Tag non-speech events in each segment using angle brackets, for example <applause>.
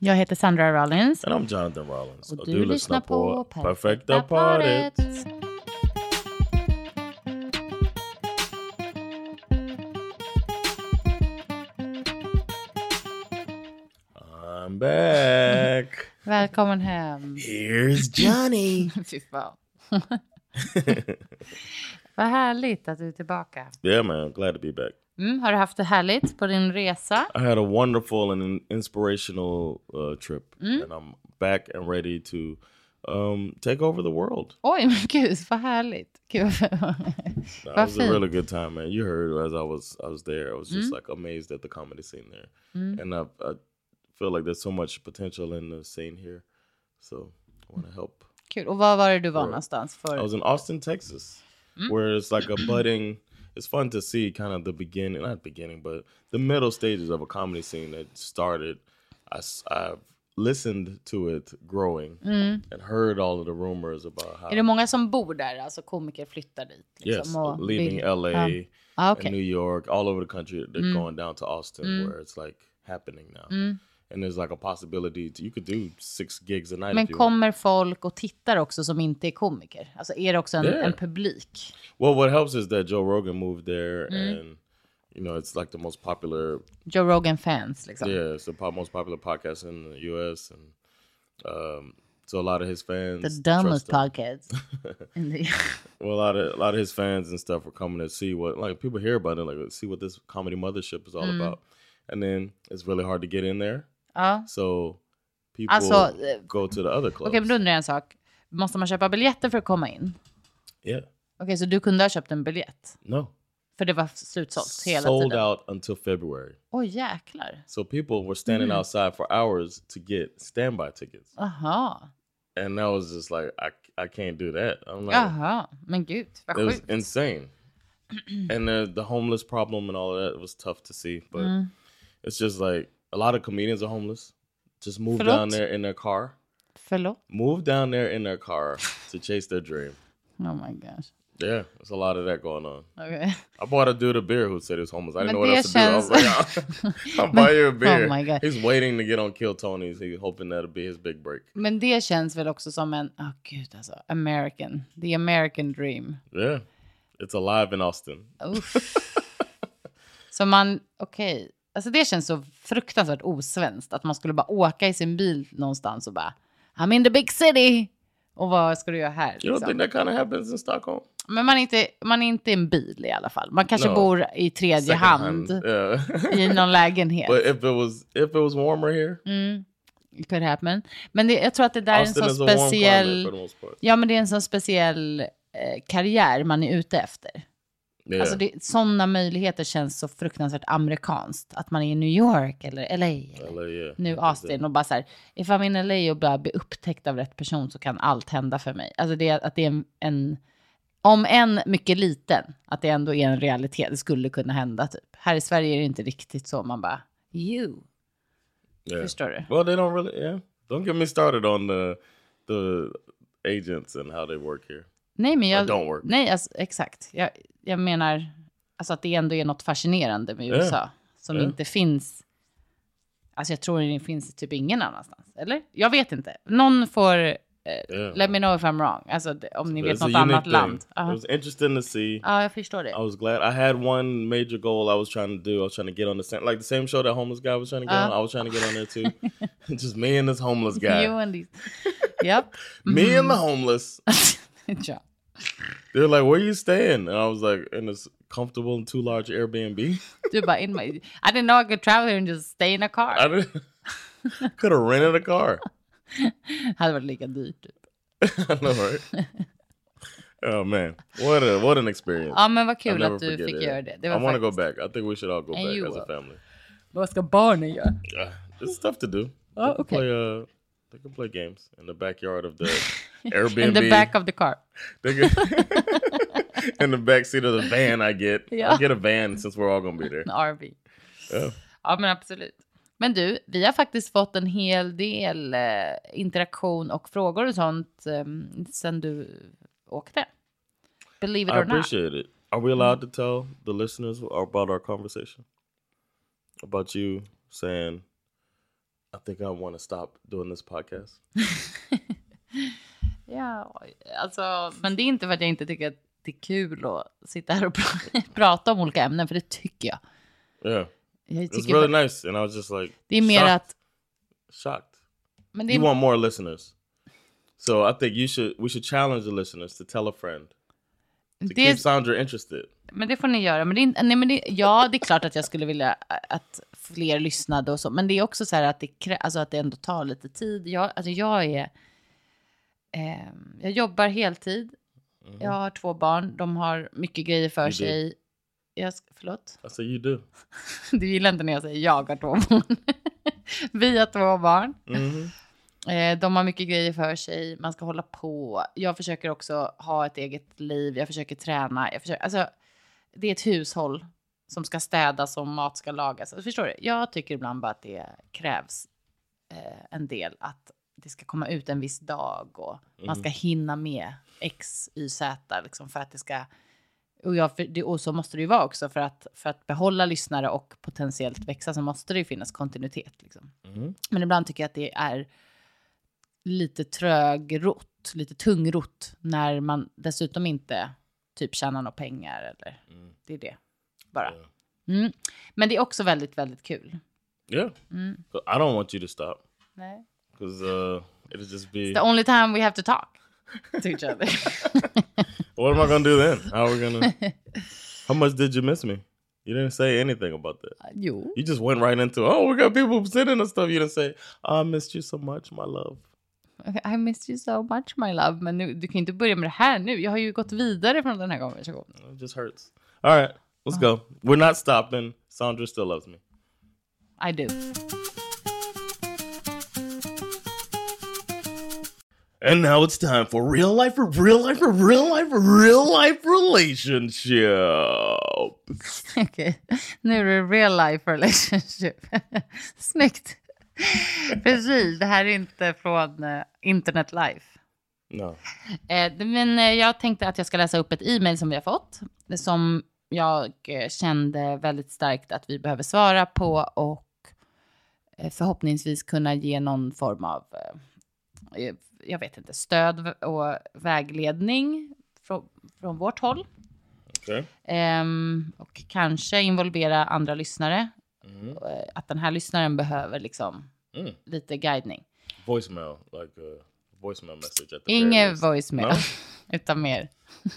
Jag heter Sandra Rollins. And I'm Jonathan Rollins. Och du, lyssnar på Perfekta Paret. paret. I'm back. Välkommen hem. Here's Johnny. <laughs> Fy fan. <laughs> Vad härligt att du är tillbaka. yeah, man. Glad to be back. Mm, har du haft det härligt på din resa? I had a wonderful and in- inspirational uh, trip, and I'm back and ready to um, take over the world. Oj, men gud, vad härligt. Gud, That was a fint. really good time, man. You heard as I was I was there. I was just like amazed at the comedy scene there, and I, I feel like there's so much potential in the scene here. So I want to help. Kul. Och var var det du var någonstans? I För... was in Austin, Texas, where it's like a budding. It's fun to see kind of the beginning, not beginning, but the middle stages of a comedy scene that started. I, have listened to it growing and heard all of the rumors about how Är det många som bor där? Alltså komiker flyttar dit? Liksom, yes, och leaving vill- LA Ja. Ah, and okej. New York, all over the country, they're going down to Austin, where it's like happening now. And there's like a possibility to, you could do six gigs a night. Men kommer folk och tittar också som inte är komiker? Alltså är det också en, Yeah. en publik? Well, what helps is that Joe Rogan moved there, Mm. and you know it's like the most popular Joe Rogan-fans liksom? Yeah, it's the po- most popular podcast in the U.S. and um, so a lot of his fans, The dumbest podcast. <laughs> <laughs> Well, a lot of a lot of his fans and stuff were coming to see what like people hear about it, like see what this comedy mothership is all Mm. about, and then it's really hard to get in there. Ja. So people Alltså, eh, go to the other clubs. Okej, men då undrar jag en sak. Måste man köpa biljetter för att komma in? yeah, Okej, så du kunde ha köpt en biljett? no, För det var slutsålt hela sold tiden? out until February. Oj, jäklar. So people were standing Mm. outside for hours to get standby tickets, Aha. and that was just like I I can't do that. I'm like, Jaha, men gud, vad it was sjukt. insane. and the the homeless problem and all of that was tough to see, but Mm. it's just like a lot of comedians are homeless. Just move Förlåt? down there in their car. Förlåt? Move down there in their car <laughs> to chase their dream. Oh my gosh. Yeah, there's a lot of that going on. Okay. I bought a dude a beer who said he was homeless. I didn't Men know what else to do. I was like, känns- <laughs> I'll <laughs> buy you a beer. oh my God. He's waiting to get on Kill Tony's. He's hoping that'll be his big break. Men det känns väl också som en, åh gud alltså, American, the American dream. Yeah, it's alive in Austin. Så man, okej, alltså det känns så fruktansvärt osvenskt att man skulle bara åka i sin bil någonstans och bara, I'm in the big city. Och vad ska du göra här? You don't Liksom? think that kind of happens in Stockholm? Men man är, inte, man är inte en bil i alla fall. Man kanske No. bor i tredje Second hand, Yeah. i någon lägenhet. But if it was if it was warmer here, It could happen. Men det, jag tror att det där är en Austin sån a warm climate speciell... Ja, men det är en sån speciell eh, karriär man är ute efter. Yeah. Alltså det, sådana möjligheter känns så fruktansvärt amerikanskt. Att man är i New York eller LA. Eller LA, nu Austin och bara så här, if I'm in LA och bara blir upptäckt av rätt person så kan allt hända för mig. Alltså det, att det är en, en, om en mycket liten, att det ändå är en realitet. Det skulle kunna hända typ. Här i Sverige är det inte riktigt så. Man bara, you. Yeah. Förstår du? Well, they don't really. Yeah. Don't get me started on the the agents and how they work here. Nej, men jag... don't work. Nej, alltså, exakt. Jag, jag menar alltså att det ändå är något fascinerande med Yeah. USA. Som Yeah. inte finns... Alltså jag tror det finns typ ingen annanstans. Eller? Jag vet inte. Någon får... Yeah. Let me know if I'm wrong. Alltså om ni vet något annat thing. land. It Ja, was interesting to see. Ja, jag förstår det. I was glad. I had one major goal I was trying to do. I was trying to get on the same, like the same show that homeless guy was trying to get Uh. on. I was trying to get on there too. <laughs> Just me and this homeless guy. You and these. Japp. <laughs> me and the homeless. <laughs> Ja. They were like, "Where are you staying?" And I was like, "In this comfortable and too large Airbnb." Du bara, in my, I didn't know I could travel here and just stay in a car. I didn't. <laughs> Could have rented a car. <laughs> hade varit lika dyrt. Typ. <laughs> I know, right? oh man, what a what an experience! Ja, men vad I'll kul never att du forget fick it. göra det. det I want to go back. I think we should all go And back you as a will. family. Vad ska barnen göra? Yeah, it's tough to do. Oh, okay. Play, uh, they can play games in the backyard of the <laughs> Airbnb. In the back of the car. They can- <laughs> in the back seat of the van I get. Yeah. I get a van since we're all gonna be there. <laughs> En RV. Yeah. Ja, men absolut. Men du, vi har faktiskt fått en hel del eh, interaktion och frågor och sånt um, sen du åkte. Believe it I or not. appreciate it. Are we allowed to tell the listeners about our conversation? About you saying, I think I want to stop doing this podcast? <laughs> Ja, alltså, men det är inte för att jag inte tycker att det är kul att sitta här och pra- <laughs> prata om olika ämnen, för det tycker jag. Yeah. jag It's tycker really bara- nice. And I was just like, det är mer shocked. att... shocked. Men det You är, want more listeners. So I think you should we should challenge the listeners to tell a friend to det, keep Sandra interested. men det får ni göra. Men det nej, men det, ja, det är klart att jag skulle vilja att fler lyssnade och så. Men det är också så här att det, krä- alltså att det ändå tar lite tid. Jag, alltså jag är... ehm, jag jobbar heltid. Jag har två barn. De har mycket grejer för You do. sig. Jag, sk- förlåt? Say you do. <laughs> Du gillar inte när jag säger jag har två barn. <laughs> Vi har två barn. hmm Eh, de har mycket grejer för sig. Man ska hålla på. Jag försöker också ha ett eget liv. Jag försöker träna. Jag försöker, alltså, det är ett hushåll som ska städas och mat ska lagas. Alltså, förstår du? Jag tycker ibland bara att det krävs eh, en del. Att det ska komma ut en viss dag och man ska hinna med X, Y, Z liksom för att det ska... Och, jag, det, och så måste det ju vara också för att, för att behålla lyssnare och potentiellt växa så måste det ju finnas kontinuitet. Liksom. hmm Men ibland tycker jag att det är lite trögrott, lite tungrott när man dessutom inte typ tjänar några pengar eller det är det bara. Mm. Men det är också väldigt, väldigt kul. Yeah. But I don't want you to stop Nej. because uh, it'll just be. The only time we have to talk to each other. <laughs> What am I gonna do then? How are we gonna? <laughs> How much did you miss me? You didn't say anything about that. jo. You just went right into, oh, we got people sending us stuff. You didn't say, I missed you so much, my love. I miss you so much my love. Men nu, du kan ju inte börja med det här nu. Jag har ju gått vidare från den här konversationen. It just hurts. All right, let's go. We're not stopping. Sandra still loves me. I do. And now it's time for real life, real life, real life, real life relationship. <laughs> Okej, nu är det real life relationship. <laughs> Snyggt. <laughs> Precis, det här är inte från eh, internet life. No. Eh, men eh, jag tänkte att jag ska läsa upp ett e-mail som vi har fått. Som jag kände väldigt starkt att vi behöver svara på och förhoppningsvis kunna ge någon form av, jag vet inte, stöd och vägledning från, från vårt håll. Okay. Ehm, och kanske involvera andra lyssnare. Eh, Att den här lyssnaren behöver liksom Mm. lite guidning. Voicemail, like a voicemail message at the Ingen voicemail, No? <laughs> utan mer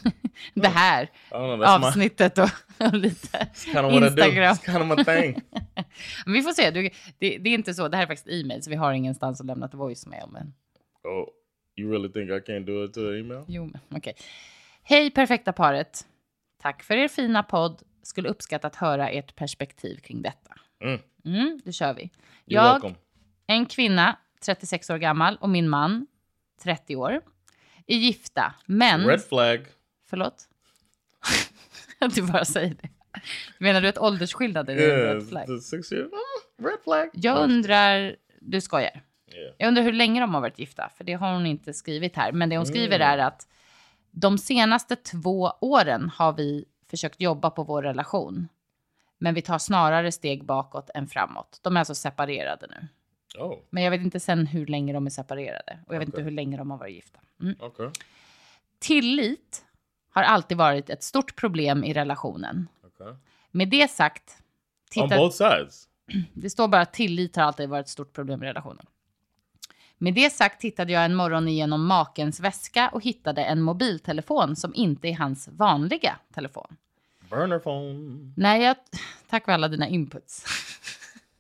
<laughs> det här know. That's my avsnittet och, <laughs> och lite kind of. Instagram. Kind of vi får se, du, det, det är inte så, det här är faktiskt e-mail, så vi har ingenstans att lämna till voicemail. Men oh, you really think I can't do it to email? jo, okej. Hej perfekta paret. Tack för er fina podd. Skulle uppskatta att höra ert perspektiv kring detta. Mm. Mm, det kör vi. Jag, en kvinna, 36 år gammal, och min man, 30 år, är gifta. Men... Red flag. Förlåt? Att <laughs> du bara säger det. Menar du att åldersskillnaden är Yeah, red flag? six years. Mm, red flag. Jag undrar, du skojar. Yeah. Jag undrar hur länge de har varit gifta, för det har hon inte skrivit här. Men det hon skriver är att de senaste två åren har vi försökt jobba på vår relation. Men vi tar snarare steg bakåt än framåt. De är alltså separerade nu. Oh, Men jag vet inte sen hur länge de är separerade. Och jag vet inte hur länge de har varit gifta. Mm. okay. Tillit har alltid varit ett stort problem i relationen. Okay. Med det sagt, On titta, both sides. <clears throat> det står bara att tillit har alltid varit ett stort problem i relationen. Med det sagt tittade jag en morgon igenom makens väska och hittade en mobiltelefon som inte är hans vanliga telefon. Burner phone. När jag, tack för alla dina inputs.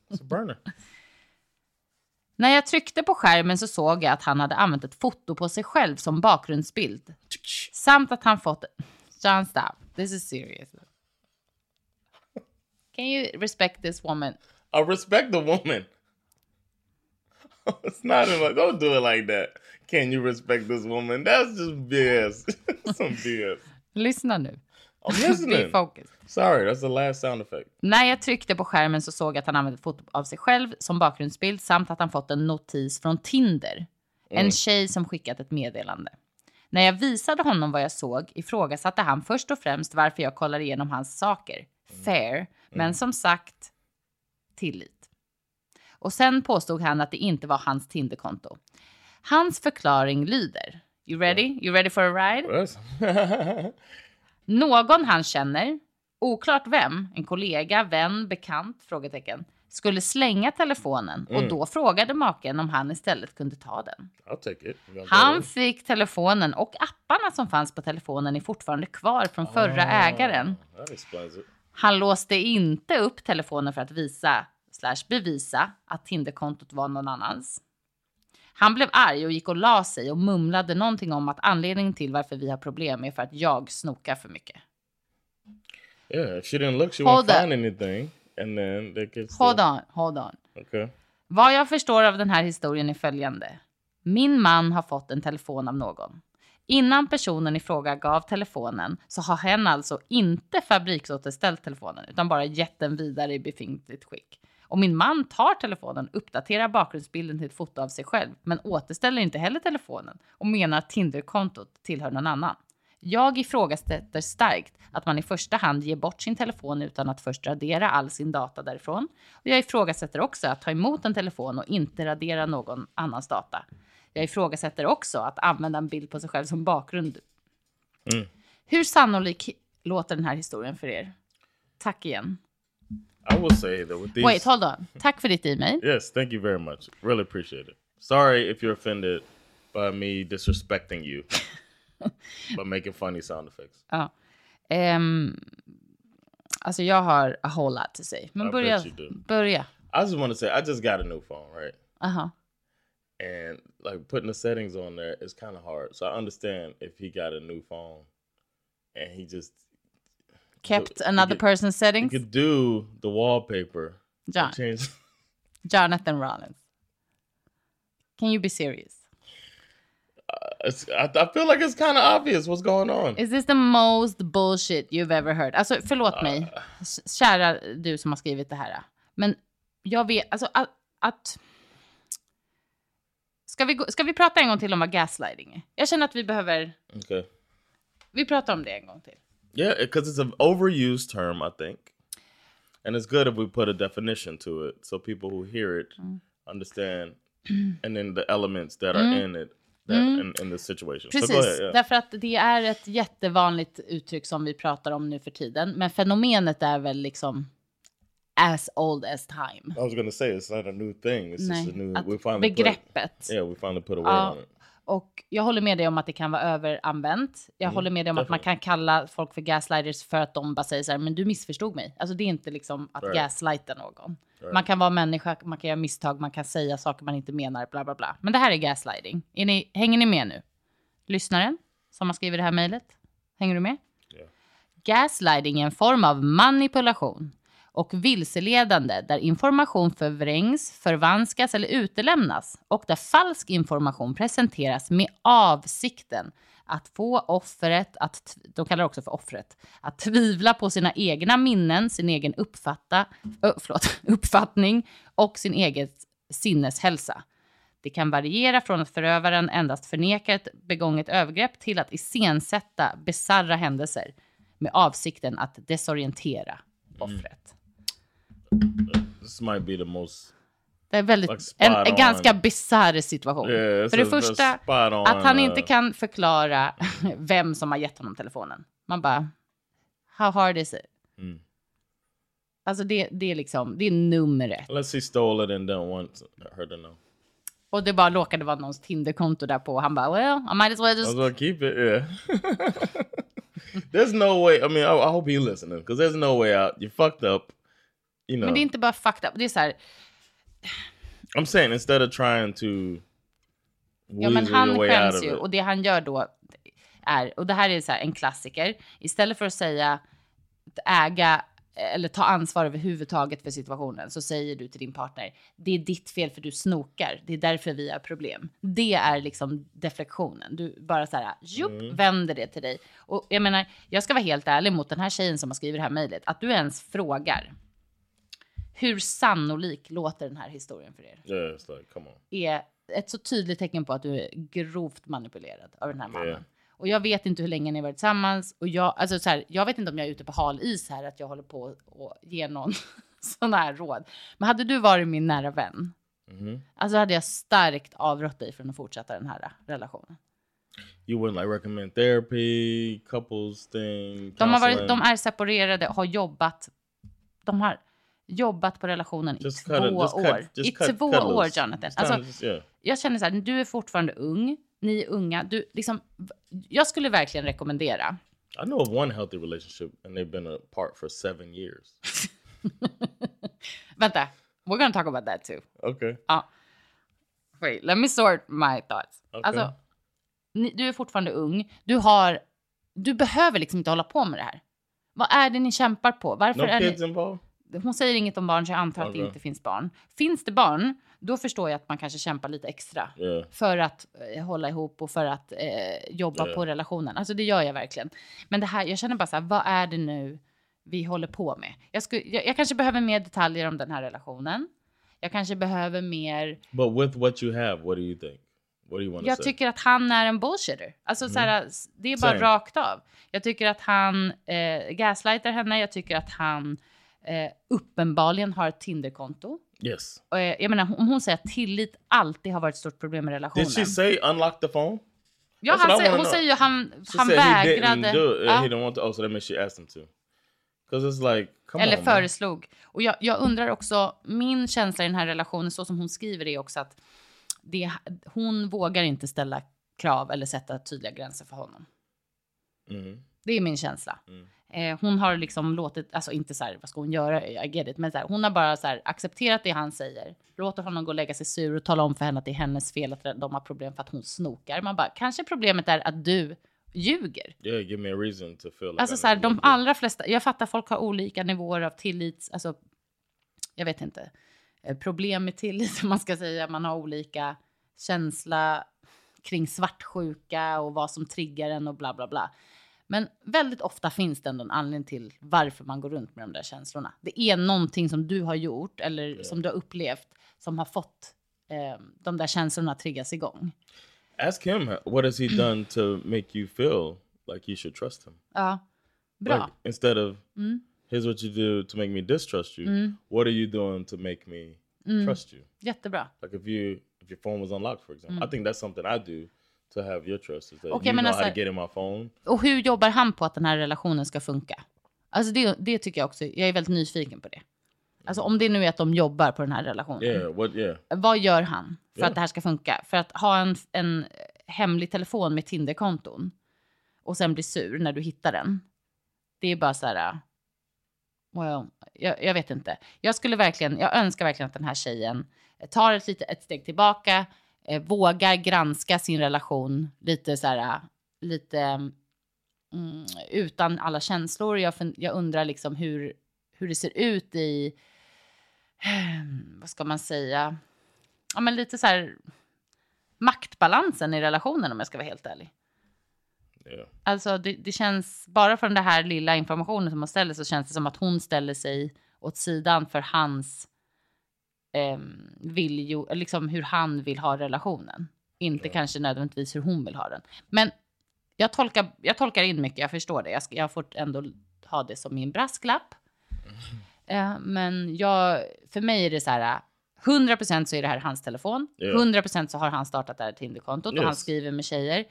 It's a burner. <laughs> När jag tryckte på skärmen så såg jag att han hade använt ett foto på sig själv som bakgrundsbild. Samt att han fått... John, stop. This is serious. Can you respect this woman? I respect the woman. <laughs> it's not like don't do it like that. Can you respect this woman? That's just BS. <laughs> Some BS. Lyssna nu. I'm <laughs> listening. Sorry, that's the last sound effect. När jag tryckte på skärmen så såg jag att han använde ett foto av sig själv som bakgrundsbild samt att han fått en notis från Tinder. En tjej som skickat ett meddelande. När jag visade honom vad jag såg ifrågasatte han först och främst varför jag kollar igenom hans saker. Fair, men som sagt, tillit. Och sen påstod han att det inte var hans Tinderkonto. Hans förklaring lyder. You ready? You ready for a ride? That's- <laughs> Någon han känner, oklart vem, en kollega, vän, bekant, frågetecken, skulle slänga telefonen och då frågade maken om han istället kunde ta den. Han fick telefonen och apparna som fanns på telefonen är fortfarande kvar från förra there? ägaren. Han låste inte upp telefonen för att visa slash bevisa att Tinderkontot var någon annans. Han blev arg och gick och la sig och mumlade någonting om att anledningen till varför vi har problem är för att jag snokar för mycket. Yeah, if she didn't look, she Hold won't up. find anything, and then they could. Still, Hold on, hold on. Okay. Vad jag förstår av den här historien är följande. Min man har fått en telefon av någon. Innan personen i fråga gav telefonen så har hen alltså inte fabriksåterställt telefonen utan bara gett den vidare i befintligt skick. Och min man tar telefonen, uppdaterar bakgrundsbilden till ett foto av sig själv men återställer inte heller telefonen och menar att Tinderkontot tillhör någon annan. Jag ifrågasätter starkt att man i första hand ger bort sin telefon utan att först radera all sin data därifrån. Och jag ifrågasätter också att ta emot en telefon och inte radera någon annans data. Jag ifrågasätter också att använda en bild på sig själv som bakgrund. Hur sannolik låter den här historien för er? Tack igen. Will say that with these. Wait, hold on. Tack för ditt e-mail. Yes, thank you very much. Really appreciate it. Sorry if you're offended by me disrespecting you, <laughs> but making funny sound effects. Ja. Ehm, alltså jag har a whole lot to say. Men I börja. bet you do. Börja. I just want to say I just got a new phone, right? Uh-huh. And like putting the settings on there is kind of hard. So I understand if he got a new phone and he just Kept So, another you- person's settings. could do the wallpaper. John. Change. <laughs> Jonathan Rollins. Can you be serious? It's, I, I feel like it's kind of obvious what's going on. Is this the most bullshit you've ever heard? Alltså förlåt mig, s- kära du som har skrivit det här. Men jag vet, alltså att... att ska, vi gå, ska vi prata en gång till om vad gaslighting är? Jag känner att vi behöver... Okay. Vi pratar om det en gång till. Yeah, because it's an overused term, I think. And it's good if we put a definition to it so people who hear it understand and then the elements that are in it that in, in the situation. So Precis, go ahead. Yeah. därför att det är ett jättevanligt uttryck som vi pratar om nu för tiden. Men fenomenet är väl liksom as old as time. I was to say it's not a new thing. It's just a Nej, new. We finally put, begreppet. yeah, we finally put a word Ja, on it. Och jag håller med dig om att det kan vara överanvänt. Jag Mm, håller med dig om att man kan kalla folk för gaslighters för att de bara säger så här, men du missförstod mig. Alltså det är inte liksom att Right. gaslighta någon. Man kan vara människa, man kan göra misstag, man kan säga saker man inte menar, bla bla bla. Men det här är gaslighting. Är ni, hänger ni med nu? Lyssnaren som har skrivit det här mejlet, hänger du med? Yeah. Gaslighting är en form av manipulation och vilseledande där information förvrängs, förvanskas eller utelämnas och där falsk information presenteras med avsikten att få offret, att, de kallar det också för offret, att tvivla på sina egna minnen, sin egen uppfatta, ö, förlåt, <laughs> uppfattning och sin egen sinneshälsa. Det kan variera från att förövaren endast förnekar ett begånget övergrepp till att iscensätta bisarra händelser med avsikten att desorientera offret. This might be the most. Det är väldigt, Like en, en ganska bisarr situation. Yeah, För det första, att han uh, inte kan förklara <laughs> vem som har gett honom telefonen. Man bara, how hard is it? Mm. Alltså det, det är liksom, det är nummer ett. Unless he stole it and don't want her to know. Och det bara råkade vara någons Tinderkonto där på. Han bara, well, I might as well I was just... keep it. Yeah. <laughs> there's no way. I mean, I, I hope he listening because there's no way out. You fucked up. You know. Men det är inte bara fucked up. Det är så här, I'm saying instead of trying to ja men han skäms ju. Och det han gör då är, och det här är så här en klassiker. Istället för att säga att äga eller ta ansvar överhuvudtaget för situationen så säger du till din partner det är ditt fel för du snokar. Det är därför vi har problem. Det är liksom deflektionen. Du bara så här, jupp, vänder det till dig. Och jag menar, jag ska vara helt ärlig mot den här tjejen som har skrivit det här mejlet. Att du ens frågar hur sannolik låter den här historien för er? Yeah, like, come on. Är ett så tydligt tecken på att du är grovt manipulerad av den här mannen. Yeah. Och jag vet inte hur länge ni varit tillsammans. Och jag, alltså så här, jag vet inte om jag är ute på hal is här, att jag håller på att ge någon <laughs> sån här råd. Men hade du varit min nära vän, Mhm. alltså hade jag starkt avrått dig från att fortsätta den här relationen. You wouldn't like recommend therapy, couples thing. De, har varit, de är separerade, har jobbat. De har jobbat på relationen i Just två cut it- cut- år. just I cut- två cut år. Jonathan. Just Alltså, yeah. jag känner så här, du är fortfarande ung, ni är unga. Du, liksom, jag skulle verkligen rekommendera. I know of one healthy relationship, and they've been apart for seven years. <laughs> Vänta, we're gonna talk about that too. Okay. Ja. Wait, let me sort my thoughts. Okej. Alltså, ni, du är fortfarande ung. Du har, du behöver liksom inte hålla på med det här. Vad är det ni kämpar på? Varför No är kids ni... involved. Hon säger inget om barn, så jag antar att det inte finns barn. Finns det barn, då förstår jag att man kanske kämpar lite extra Yeah. för att eh, hålla ihop och för att eh, jobba Ja. på relationen. Alltså det gör jag verkligen. Men det här, jag känner bara så här, vad är det nu vi håller på med? Jag, skulle, jag, jag kanske behöver mer detaljer om den här relationen. Jag kanske behöver mer But with what you have, what do you think? What do you want to Jag say? tycker att han är en bullshitter. Alltså så här, s- det är bara Same. rakt av. Jag tycker att han eh, gaslightar henne. Jag tycker att han eh, uppenbarligen har ett Tinderkonto. yes. Och, eh, jag menar, om hon säger att tillit alltid har varit ett stort problem i relationen. Did she say unlock the phone? ja, That's han säger, hon säger ju han, She han vägrade. do. Ja, He didn't want to. Oh, so that means she asked him to. Like, eller on, föreslog. Och jag, jag undrar också, min känsla i den här relationen, så som hon skriver, är också att det, hon vågar inte ställa krav eller sätta tydliga gränser för honom. Mhm. Det är min känsla. Mm. Eh, hon har liksom låtit, alltså inte så här, vad ska hon göra, I get it, men så här, hon har bara så här, accepterat det han säger, låter honom gå och lägga sig sur och tala om för henne att det är hennes fel att de har problem för att hon snokar. Man bara, kanske problemet är att du ljuger. Yeah, give me a reason to feel like Alltså så här, de allra flesta, jag fattar folk har olika nivåer av tillit, alltså jag vet inte, eh, problem med tillit, <laughs> om man ska säga, man har olika känsla kring svartsjuka och vad som triggar en och bla bla bla. Men väldigt ofta finns det ändå en anledning till varför man går runt med de där känslorna. Det är någonting som du har gjort eller som du har upplevt som har fått eh, de där känslorna triggas igång. Ask him what has he done to make you feel like you should trust him. Ja, bra. Like, instead of Mm. here's what you do to make me distrust you. What are you doing to make me Mm. trust you? Jättebra. Like if you if your phone was unlocked, for example, I think that's something I do to have your trust. Is that Okay, you men know how alltså- to get in my phone. Och hur jobbar han på att den här relationen ska funka? Alltså det, det tycker jag också, jag är väldigt nyfiken på det. Alltså om det nu är att de jobbar på den här relationen. Yeah, what? Yeah, Vad gör han för Ja. att det här ska funka? För att ha en, en hemlig telefon med Tinderkonton och sen bli sur när du hittar den. Det är bara så här. Well, jag, jag vet inte. Jag skulle verkligen, jag önskar verkligen att den här tjejen tar ett, lite, ett steg tillbaka, eh, vågar granska sin relation lite så här, lite mm, utan alla känslor. Jag, jag undrar liksom hur, hur det ser ut i, vad ska man säga, ja men lite så här maktbalansen i relationen om jag ska vara helt ärlig. yeah. Alltså det, det känns, bara från den här lilla informationen som hon ställer så känns det som att hon ställer sig åt sidan för hans um, viljo, liksom hur han vill ha relationen. Inte kanske nödvändigtvis hur hon vill ha den. Men jag tolkar, jag tolkar in mycket, jag förstår det. Jag, ska, jag får ändå ha det som min brasklapp. <laughs> Eh, men jag, för mig är det så här, 100% så är det här hans telefon. Ja. 100% så har han startat det här Tinderkontot och han Yes. skriver med tjejer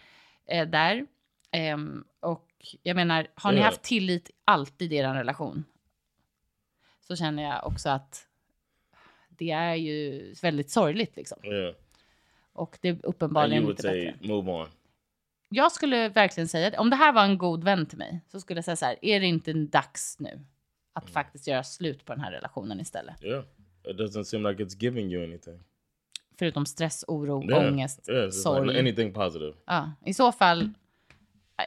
eh, där. Ehm, och jag menar, har ni Ja. haft tillit alltid i er relation? Så känner jag också att det är ju väldigt sorgligt liksom. Yeah. Och det är uppenbarligen inte bättre. move on. Jag skulle verkligen säga, om det här var en god vän till mig, så skulle jag säga så här, är det inte dags nu att Mm. faktiskt göra slut på den här relationen istället? Yeah, it doesn't seem like it's giving you anything. Förutom stress, oro, Yeah, ångest, yeah, sorg. like anything positive. Ja, I så fall,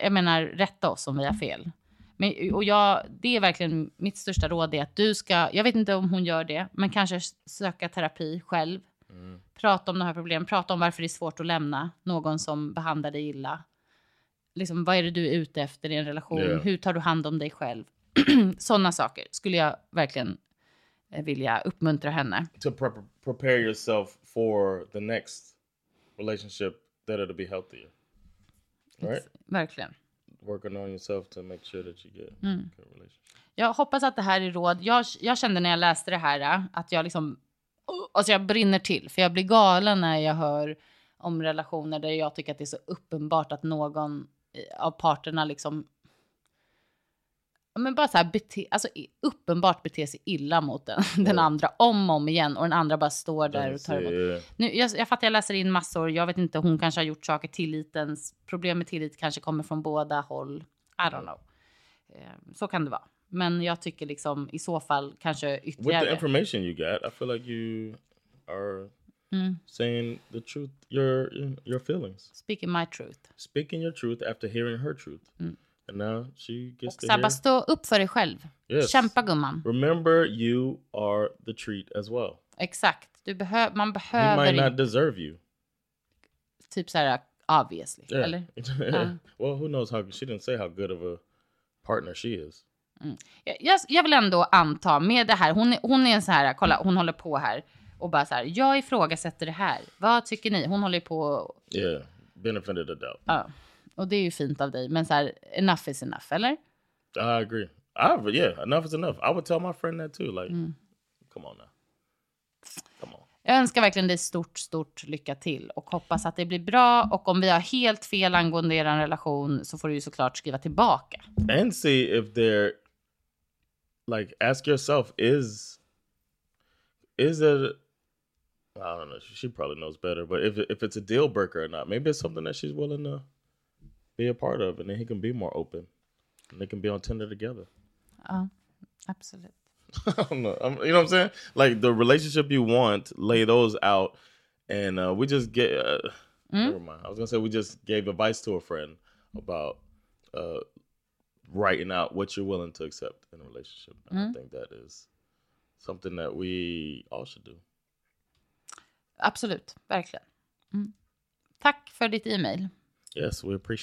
jag menar rätta oss om vi har fel. Men och jag, det är verkligen mitt största råd är att du ska, jag vet inte om hon gör det, men kanske söka terapi själv. Mm. Prata om de här problemen, prata om varför det är svårt att lämna någon som behandlar dig illa. Liksom, vad är det du är ute efter i en relation? Yeah. Hur tar du hand om dig själv? <clears throat> Sådana saker skulle jag verkligen eh, vilja uppmuntra henne. To pre- prepare yourself for the next relationship that it'll be healthier. Right? Verkligen. Working on yourself to make sure that you get Mm. good relationship. Jag hoppas att det här är råd. Jag, jag kände när jag läste det här att jag liksom, oh, alltså jag brinner till. För jag blir galen när jag hör om relationer där jag tycker att det är så uppenbart att någon eh, av parterna liksom men bara så här bete, alltså uppenbart beter sig illa mot den, <laughs> den andra om och om igen och den andra bara står där och tar emot. Nu, jag, jag fattar, jag läser in massor. Jag vet inte, hon kanske har gjort saker. Tillitens, problem med tillit kanske kommer från båda håll. I don't know. Eh, Så kan det vara. Men jag tycker liksom i så fall kanske With the ytterligare. information you got, I feel like you are Mm. saying the truth, your your feelings, Speaking my truth. speaking your truth after hearing her truth, Mm. And now she gets Och bara stå upp för dig själv. Yes. Kämpa gumman. Remember, you are the treat as well. Exakt. Du behö man He behöver might not deserve you. typ så här obviously. Yeah. Eller? <laughs> well, who knows how she didn't say how good of a partner she is. Jag, jag, jag vill ändå anta med det här, hon, hon är så här, kolla hon håller på här och bara så här, jag ifrågasätter det här. Vad tycker ni? Hon håller på Yeah, benefit of the doubt. Ja, och det är ju fint av dig. Men så här, enough is enough, eller? I agree. I yeah, enough is enough. I would tell my friend that too. Like, Mm. come on now, come on. Jag önskar verkligen dig stort, stort lycka till och hoppas att det blir bra. Och om vi har helt fel angående er relation så får du ju såklart skriva tillbaka. and see if they're like ask yourself is is it I don't know she probably knows better but if if it's a deal breaker or not maybe it's something that she's willing to be a part of and then he can be more open and they can be on Tinder together Ja, absolut. <laughs> I don't know I'm, you know what I'm saying like the relationship you want lay those out and uh, we just get uh, never mind I was gonna say we just gave advice to a friend about uh, writing out what you're willing to accept in a relationship. And I think that is something that we all should do. Absolut, verkligen. Mm. Tack för ditt e-mail. Yes, we appreciate.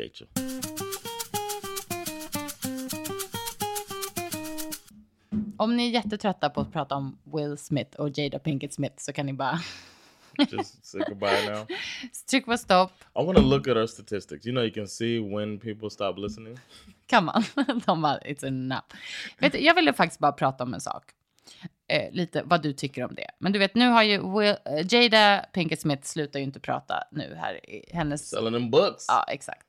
you. Om ni är jättetrötta på att prata om Will Smith och Jada Pinkett Smith så kan ni bara <laughs> Just say goodbye now. <laughs> tryck på stopp. I want to look at our statistics. You know, you can see when people stop listening. Kan man? <laughs> De bara, it's enough. Vet du, jag ville faktiskt bara prata om en sak. Eh, lite vad du tycker om det. Men du vet, nu har ju Will, eh, Jada Pinkett Smith slutar ju inte prata nu här i hennes... Selling them books. Ja, exakt.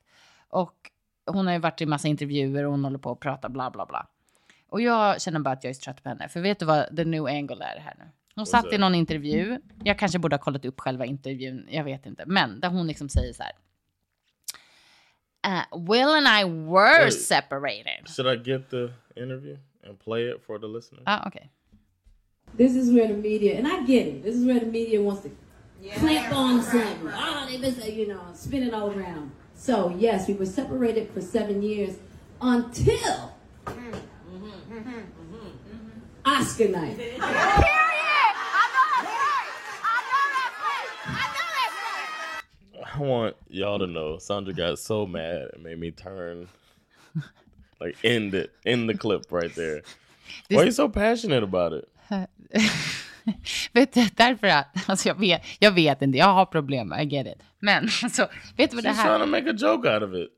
Och hon har ju varit i massa intervjuer och hon håller på att prata bla bla bla. Och jag känner bara att jag är trött på henne. För vet du vad the new angle är här nu? Hon satt i någon intervju. Jag kanske borde ha kollat upp själva intervjun. Jag vet inte. Men där hon liksom säger så här. Uh, Will and I were Wait. separated. Should I get the interview and play it for the listeners? Ah, okej. This is where the media, and I get it. This is where the media wants to clamp on something. Oh, they been, you know, spin it all around. So yes, we were separated for seven years until Oscar night. I know that's right! I know that's right! I know that's right! I want y'all to know Sandra got so mad it made me turn like end it in the clip right there. Why are you so passionate about it? <laughs> <laughs> vet du, därför att, <laughs> alltså jag vet, jag vet inte, jag har problem, I get it. Men <laughs> alltså, vet du vad det She's här... trying to make a joke out of it.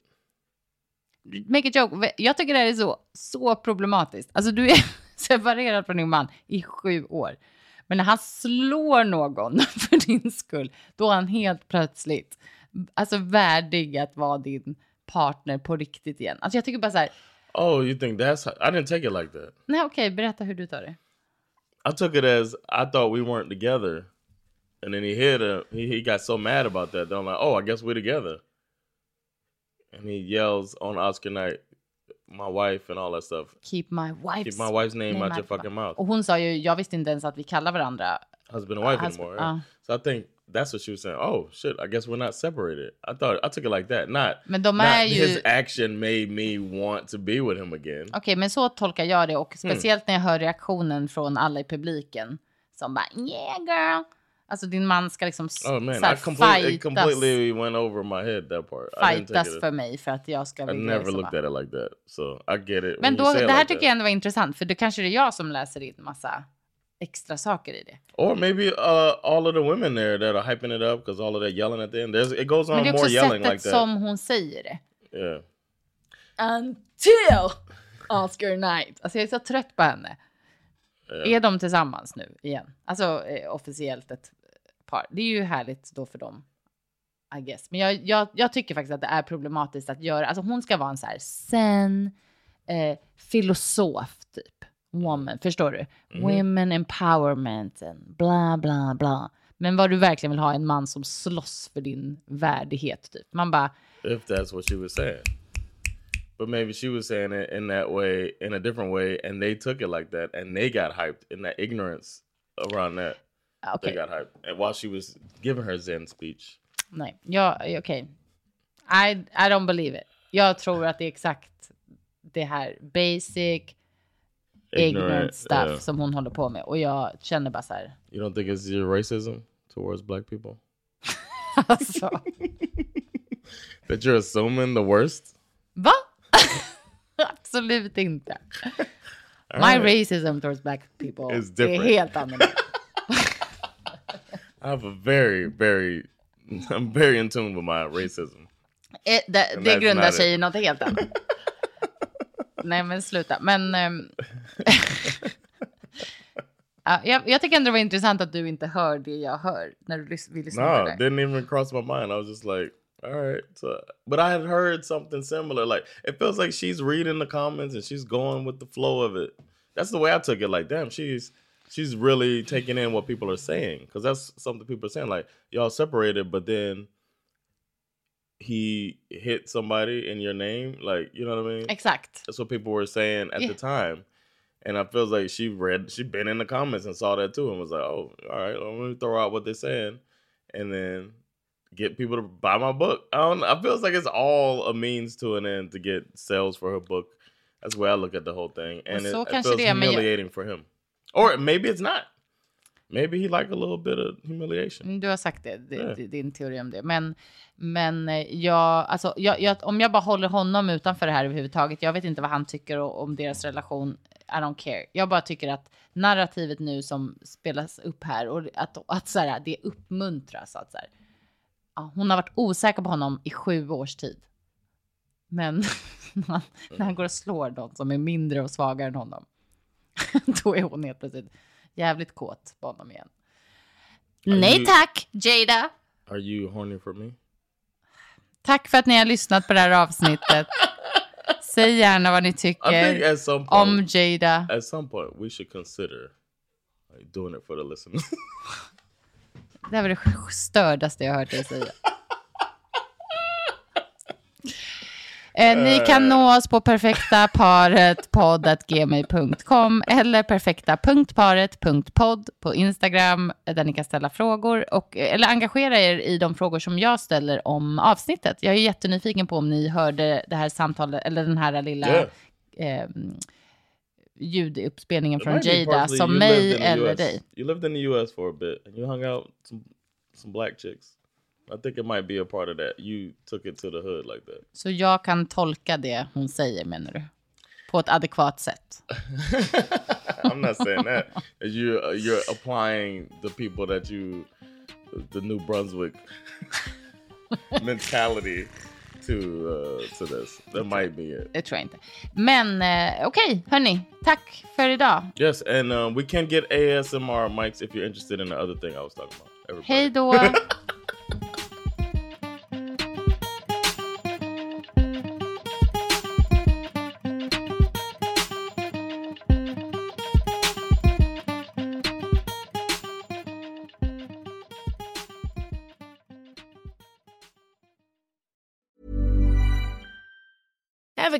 make a joke. Jag tycker det här är så, så problematiskt. Alltså du är separerad från din man i sju år. Men när han slår någon för din skull, då är han helt plötsligt alltså värdig att vara din partner på riktigt igen. Alltså jag tycker bara så här, Oh, you think that's how, I didn't take it like that. nej okej, berätta hur du tar det. I took it as I thought we weren't together. And then he hit her. He, he got so mad about that. That I'm like, oh, I guess we're together. And he yells on Oscar night, my wife and all that stuff. Keep my wife's, Keep my wife's name out your fucking mouth. Och hon sa ju, jag visste inte ens att vi kallar varandra. Husband and wife Husband- anymore. right? uh. So I think that's what she was saying. Oh shit, I guess we're not separated. I thought I took it like that. Not, Men de not är ju... his action made me want to be with him again. Okej, men så tolkar jag det Hmm. och speciellt när jag hör reaktionen från alla i publiken som bara yeah girl. Alltså din man ska liksom Oh man, så här I completely, it completely went over my head that part. Fightas för mig för att jag ska I never looked at it like that. So I get it. Men då, det här like tycker that. jag ändå var intressant för då kanske det är jag som läser in massa extra saker i det. Or maybe uh, all of the women there that are hyping it up because all of that yelling at the end. There's, it goes on Men det är more också yelling sättet like that. som hon säger det. Yeah. Until Oscar night. Alltså jag är så trött på henne. Är de tillsammans nu igen? Alltså eh, officiellt ett par. Det är ju härligt då för dem. I guess. Men jag, jag, jag tycker faktiskt att det är problematiskt att göra. Alltså hon ska vara en så här sen eh, filosof typ. Woman, förstår du? Women empowerment and bla bla bla. Men vad du verkligen vill ha är en man som slåss för din värdighet typ. Man bara, If that's what she was saying. But maybe she was saying it in that way, in a different way, and they took it like that, and they got hyped in that ignorance around that. okej. They got hyped. And while she was giving her Zen speech. Nej, jag, okej. I, I don't believe it. Jag tror att det är exakt det här basic, ignorant, stuff yeah. som hon håller på med. Och jag känner bara så här, You don't think it's your racism towards black people? <laughs> alltså, <laughs> That you're assuming the worst? va? <laughs> Absolut inte. My Alright. racism towards black people är different. helt annorlunda. I have a very, very, I'm very in tune with my racism. Eh, det, det grundar sig it. i något helt annat. Nej, men sluta. Men... <laughs> ja, jag, jag tycker ändå det var intressant att du inte hör det jag hör när du lys- vill lyssna No, på det. didn't even cross my mind. I was just like, all right. So, but I had heard something similar. Like it feels like she's reading the comments and she's going with the flow of it. That's the way I took it. Like, damn, she's she's really taking in what people are saying because that's something people are saying. Like, y'all separated, but then he hit somebody in your name. Like, you know what I mean? Exakt. That's what people were saying at Yeah. the time. And I feels like she read, she been in the comments and saw that too, and was like, "Oh, all right, let me throw out what they're saying, and then get people to buy my book." I don't. I feels like it's all a means to an end to get sales for her book. That's the way I look at the whole thing, and it, så it feels jag- humiliating for him, or maybe it's not. Maybe he like a little bit of humiliation. Mm, Du har sagt det, det din teori om det. Men, men eh, jag, alltså, jag, jag, om jag bara håller honom utanför det här överhuvudtaget, jag vet inte vad han tycker om deras relation, I don't care. Jag bara tycker att narrativet nu som spelas upp här och att, att så här, det uppmuntras. Att så här, ja, hon har varit osäker på honom i sju års tid. Men <laughs> när han- när han går och slår någon som är mindre och svagare än honom, <laughs> då är hon helt plötsligt jävligt kåt på honom igen. Nej you- tack, Jada. Are you horny for me? Tack för att ni har lyssnat på det här avsnittet. <laughs> Säg gärna vad ni tycker point, om Jada. at some point, we should consider like, doing it for the listeners. Det här var det stördaste jag hört dig säga. <laughs> Eh, ni kan nå oss på perfektaparetpodd.gmail.com eller perfekta.paret.podd på Instagram eh, där ni kan ställa frågor och, eller engagera er i de frågor som jag ställer om avsnittet. Jag är jättenyfiken på om ni hörde det här samtalet eller den här lilla Yeah. eh, ljuduppspelningen från Jada som mig eller US. dig. You lived in the U.S. for a bit, and you hung out some some black chicks. I think it might be a part of that. You took it to the hood like that. Så jag kan tolka det hon säger menar du? På ett adekvat sätt? <laughs> I'm not saying that. You you're applying the people that you the New Brunswick <laughs> mentality to uh, to this. That might be it. Det tror jag inte. Men eh, okej, okay, hörni. Tack för idag. Yes, and uh, we can get ASMR mics if you're interested in the other thing I was talking about. Everybody. Hej då. <laughs>